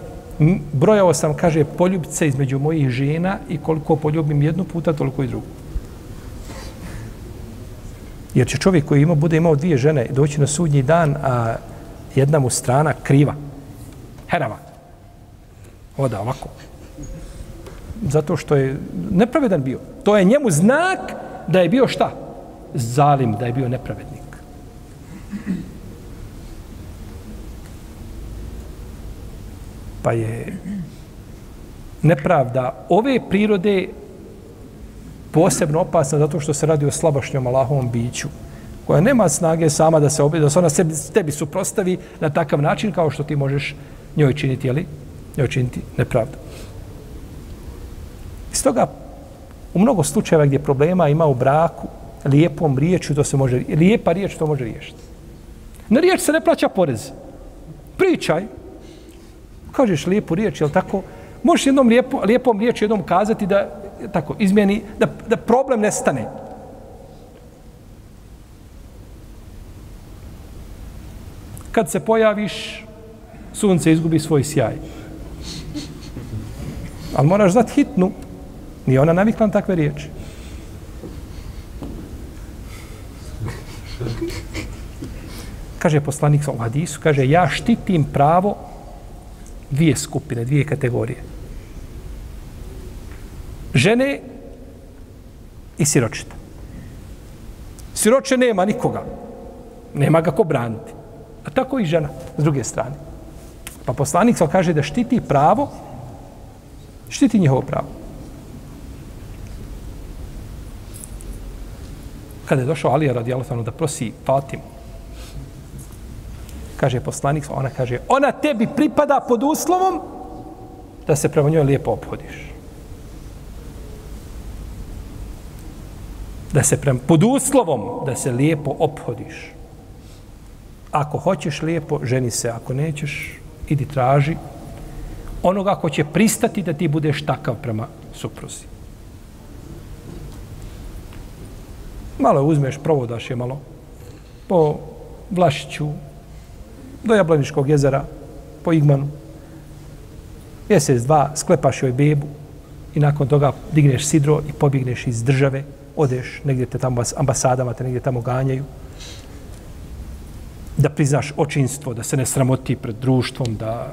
brojao sam, kaže, poljubice između mojih žena i koliko poljubim jednu puta, toliko i drugu. Jer će čovjek koji ima, bude imao dvije žene doći na sudnji dan, a jedna mu strana kriva. Herava. Oda ovako. Zato što je nepravedan bio. To je njemu znak da je bio šta? Zalim, da je bio nepravednik. Pa je nepravda ove prirode posebno opasna zato što se radi o slabašnjom Allahovom biću koja nema snage sama da se obi, da se ona sebi, tebi suprostavi na takav način kao što ti možeš njoj činiti, ali njoj činiti nepravdu. Iz toga, u mnogo slučajeva gdje problema ima u braku, lijepom riječu to se može, lijepa riječ to može riješiti. Na riječ se ne plaća porez. Pričaj. Kažeš lijepu riječ, je tako? Možeš jednom lijepo, lijepom riječu jednom kazati da tako izmjeni, da, da problem nestane. Kad se pojaviš, sunce izgubi svoj sjaj. Ali moraš znati hitnu. Nije ona navikla na takve riječi. Kaže poslanik u hadisu, kaže, ja štitim pravo dvije skupine, dvije kategorije. Žene i siročeta. Siroče nema nikoga. Nema ga ko braniti. A tako i žena, s druge strane. Pa poslanik sam kaže da štiti pravo, štiti njihovo pravo. Kada je došao Alija radi Alfanu da prosi Fatimu, kaže poslanik, ona kaže, ona tebi pripada pod uslovom da se prema njoj lijepo obhodiš. Da se prema, pod uslovom da se lijepo obhodiš. Ako hoćeš lijepo, ženi se. Ako nećeš, idi traži onoga ko će pristati da ti budeš takav prema supruzi. Malo uzmeš, provodaš je malo po Vlašiću, do Jablaniškog jezera, po Igmanu. Mjesec, dva, sklepaš joj bebu i nakon toga digneš sidro i pobjegneš iz države, odeš negdje te tamo ambasadama, te negdje tamo ganjaju. Da priznaš očinstvo, da se ne sramoti pred društvom, da,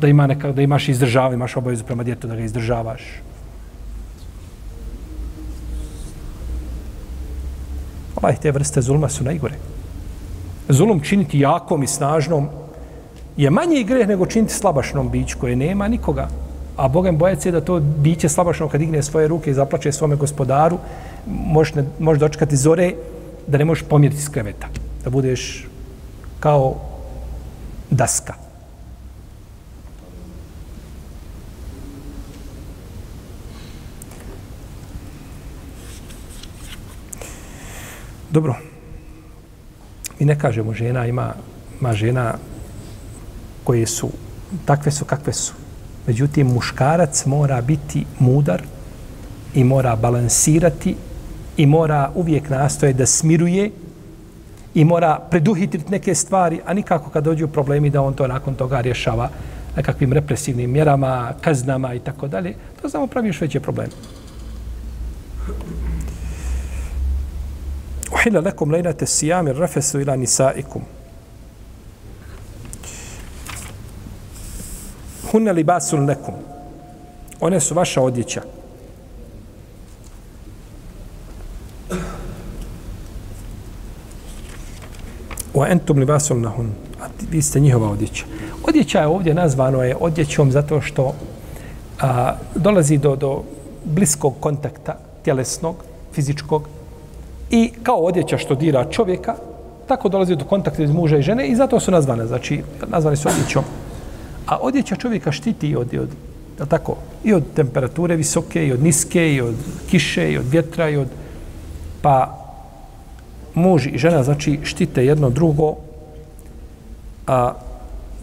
da, ima neka, da imaš izdržava, imaš obavezu prema djetu da ga izdržavaš. Ovaj, te vrste zulma su najgore zulum činiti jakom i snažnom je manji greh nego činiti slabašnom bić koje nema nikoga. A Bogem bojac je da to biće slabašno kad digne svoje ruke i zaplače svome gospodaru, možeš, ne, možeš dočekati zore da ne možeš pomjeriti s kreveta. Da budeš kao daska. Dobro. Mi ne kažemo žena ima, ima žena koje su, takve su kakve su. Međutim, muškarac mora biti mudar i mora balansirati i mora uvijek nastoje da smiruje i mora preduhitriti neke stvari, a nikako kad dođu problemi da on to nakon toga rješava nekakvim represivnim mjerama, kaznama i tako dalje, to znamo pravi još veće probleme. Uhila lakum lejnate sijamir rafesu ila nisaikum. Hunne li basul. One su vaša odjeća. Wa entum li basul nahun. A vi ste njihova odjeća. Odjeća je ovdje nazvano je odjećom zato što a, dolazi do, do bliskog kontakta tjelesnog, fizičkog, I kao odjeća što dira čovjeka, tako dolazi do kontakta iz muža i žene i zato su nazvane, znači nazvane su odjećom. A odjeća čovjeka štiti od, od je tako, i od temperature visoke, i od niske, i od kiše, i od vjetra, i od... Pa muž i žena, znači, štite jedno drugo, a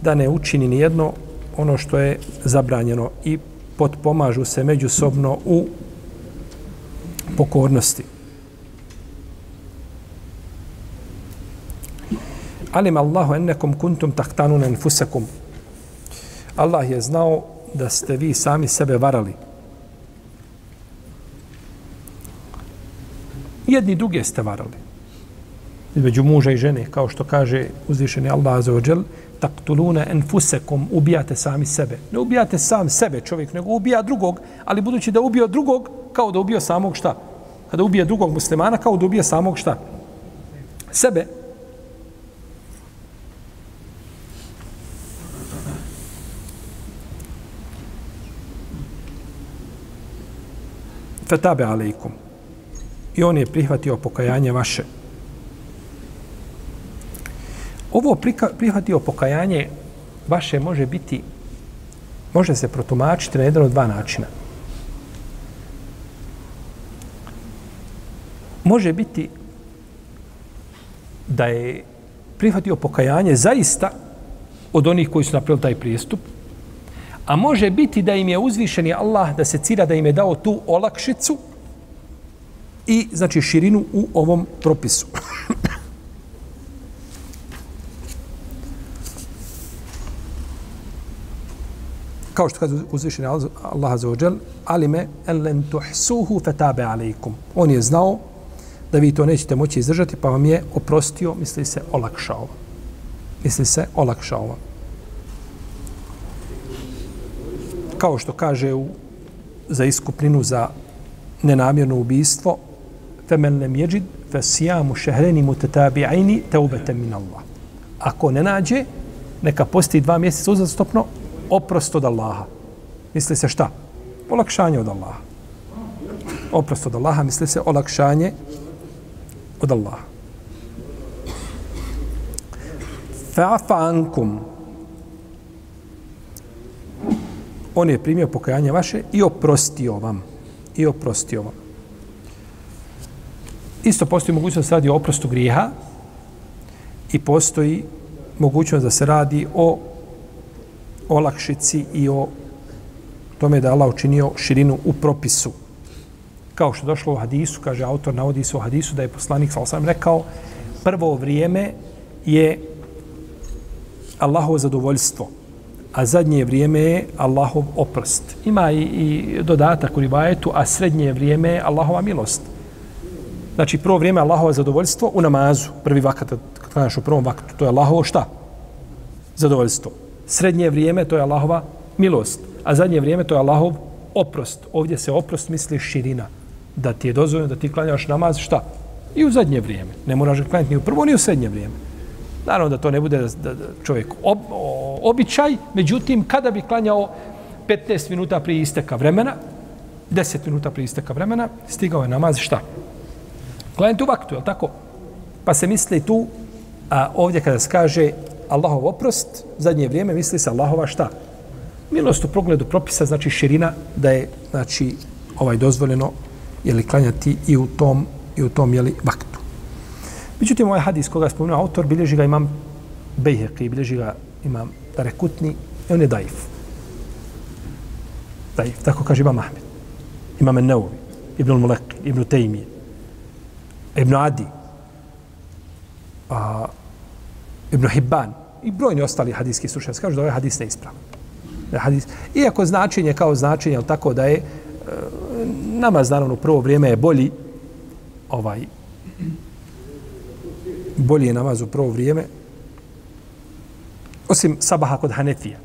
da ne učini ni jedno ono što je zabranjeno i potpomažu se međusobno u pokornosti. alim Allahu ennekom kuntum tahtanun enfusekum. Allah je znao da ste vi sami sebe varali. Jedni druge ste varali. između muža i žene, kao što kaže uzvišeni Allah Azza wa Jal, taktuluna enfusekom, ubijate sami sebe. Ne ubijate sam sebe čovjek, nego ubija drugog, ali budući da ubio drugog, kao da ubio samog šta? Kada ubije drugog muslimana, kao da ubije samog šta? Sebe. Fetabe alaikum. I on je prihvatio pokajanje vaše. Ovo prihvatio pokajanje vaše može biti, može se protumačiti na jedan od dva načina. Može biti da je prihvatio pokajanje zaista od onih koji su napravili taj prijestup, a može biti da im je uzvišeni Allah da se cira da im je dao tu olakšicu i znači širinu u ovom propisu. [COUGHS] kao što kaže uzvišeni Allah za ođel, alime en len tuhsuhu fetabe alaikum. On je znao da vi to nećete moći izdržati, pa vam je oprostio, misli se, olakšao. Misli se, olakšao. Kao što kaže u, za iskupninu za nenamjerno ubistvo, femen lem jeđid, fe sijamu šehreni mutetabi'ajni teubete min Allah. Ako ne nađe, neka posti dva mjeseca uzastopno, oprost od Allaha. Misli se šta? Olakšanje od Allaha. Oprost od Allaha misli se olakšanje od Allaha. Fa'afa ankum. On je primio pokajanje vaše i oprostio vam. I oprostio vam. Isto postoji mogućnost da se radi o oprostu grijeha i postoji mogućnost da se radi o olakšici i o tome da Allah učinio širinu u propisu. Kao što došlo u hadisu, kaže autor, navodi se u hadisu da je poslanik, sa osam rekao, prvo vrijeme je Allahovo zadovoljstvo, a zadnje vrijeme je Allahov oprost. Ima i, i dodatak u rivajetu, a srednje vrijeme je Allahova milost. Znači, prvo vrijeme je Allahova zadovoljstvo u namazu. Prvi vakat, kad klanjaš u prvom vakatu, to je Allahovo šta? Zadovoljstvo srednje vrijeme to je Allahova milost, a zadnje vrijeme to je Allahov oprost. Ovdje se oprost misli širina. Da ti je dozvoljeno da ti klanjaš namaz, šta? I u zadnje vrijeme. Ne moraš klanjati ni u prvo, ni u srednje vrijeme. Naravno da to ne bude da, da, da čovjek ob, o, običaj, međutim, kada bi klanjao 15 minuta prije isteka vremena, 10 minuta prije isteka vremena, stigao je namaz, šta? Klanjati u vaktu, je tako? Pa se misli tu, a ovdje kada se kaže Allahov oprost, zadnje vrijeme misli se Allahova šta? Milost u progledu propisa, znači širina, da je znači, ovaj dozvoljeno je li klanjati i u tom, i u tom je li vaktu. Međutim, ovaj hadis koga spomenuo autor, bilježi ga imam Bejheqi, bilježi ga imam Tarekutni, i on je daif. Daif, tako kaže imam Ahmed. Imam Enneovi, Ibn Mulek, Ibn Tejmije, Ibn Adi, a, Ibn Hibban i brojni ostali hadijski slušajci kažu da ovaj hadis neispravan. Da je hadis, iako značenje kao značenje, ali tako da je e, namaz naravno u prvo vrijeme je bolji ovaj bolji je namaz u prvo vrijeme osim sabaha kod Hanefija.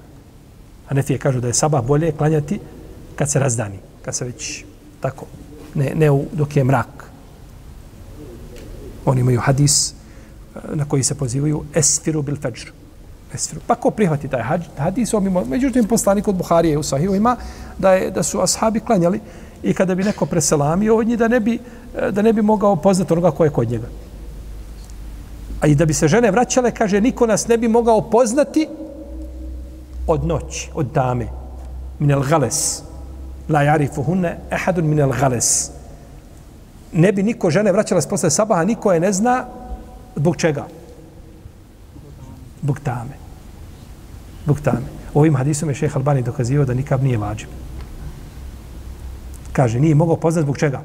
Hanefije kažu da je sabah bolje klanjati kad se razdani, kad se već tako, ne, ne u, dok je mrak. Oni imaju hadis eh, na koji se pozivaju esfiru bil fajr. Esfiru. Pa ko prihvati taj hadis? Omimo, međutim, poslanik od Buharije u Sahiju ima da, je, da su ashabi klanjali i kada bi neko preselamio od njih, da ne bi, eh, da ne bi mogao poznati onoga ko je kod njega. A i da bi se žene vraćale, kaže, niko nas ne bi mogao poznati od noći, od dame. Minel gales. La jarifu hunne ehadun minel gales. Ne bi niko žene vraćale s posle sabaha, niko je ne zna Zbog čega? Zbog tame. Zbog tame. Ovim hadisom je šeha Albani dokazio da nikab nije vađib. Kaže, nije mogao poznat zbog čega?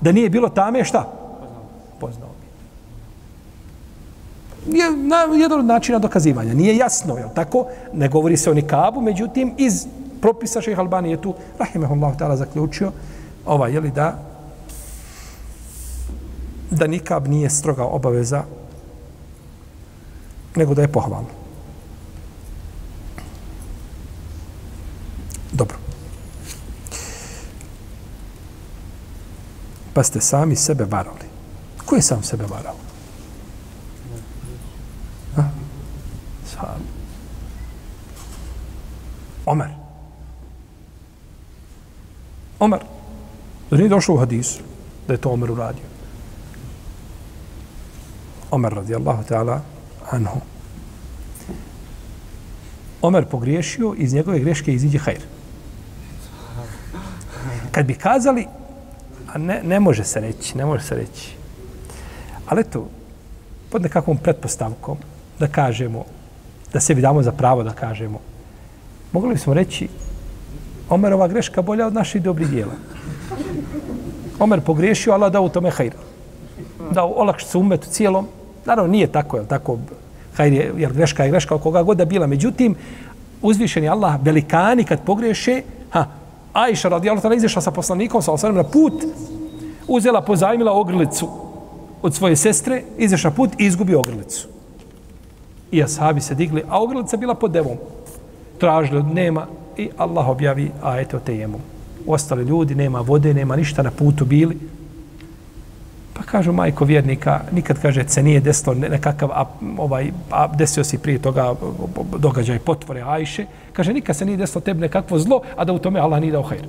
Da nije bilo tame, šta? Poznao bi. Je na, jedan od načina dokazivanja. Nije jasno, je tako? Ne govori se o nikabu, međutim, iz propisa šeha Albani je tu, rahimahullahu ta'ala, zaključio, ovaj, je li da da nikab nije stroga obaveza nego da je pohvalno. Dobro. Pa ste sami sebe varali. Ko je sam sebe varao? Ha? Omer. Omer. Da nije došlo u hadisu da je to Omer uradio. Omer radijallahu ta'ala anhu. Omer pogriješio, iz njegove greške iziđe hajr. Kad bi kazali, a ne, ne može se reći, ne može se reći. Ali to, pod nekakvom pretpostavkom, da kažemo, da sebi damo za pravo da kažemo, mogli bismo reći, Omerova greška bolja od naših dobrih dijela. Omer pogriješio, Allah dao u tome Dao Da olakšice umetu cijelom. Naravno, nije tako, je tako, hajr je, jer greška je greška koga god da bila. Međutim, uzvišeni Allah, velikani kad pogriješe, ha, Ajša radijalno tada izašla sa poslanikom, sa osanem na put, uzela, pozajmila ogrlicu od svoje sestre, izašla put i izgubi ogrlicu. I ashabi se digli, a ogrlica bila pod devom. Tražili od nema i Allah objavi ajete o tejemu. Ostali ljudi, nema vode, nema ništa, na putu bili. Pa kažu majko vjernika, nikad kaže se nije desilo nekakav, a, ovaj, a desio si prije toga događaj potvore Ajše, kaže nikad se nije desilo tebi nekakvo zlo, a da u tome Allah nije dao hajr.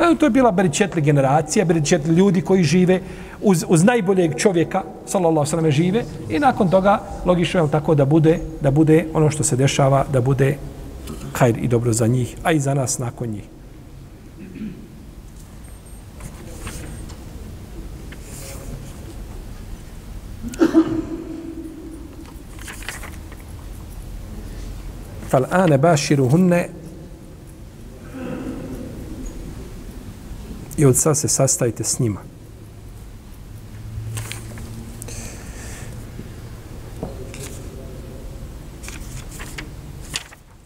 E, to je bila beričetli generacija, beričetli ljudi koji žive uz, uz najboljeg čovjeka, sallallahu sallam, žive i nakon toga logično je tako da bude, da bude ono što se dešava, da bude hajr i dobro za njih, a i za nas nakon njih. فالآن باشرهن i od sad se sastajte s njima.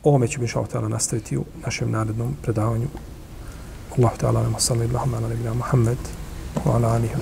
Ovome ćemo inša Allah nastaviti u našem narednom predavanju. Allahu ta'ala, nama salli, Allahumma ala nebina Muhammed, wa ala alihi wa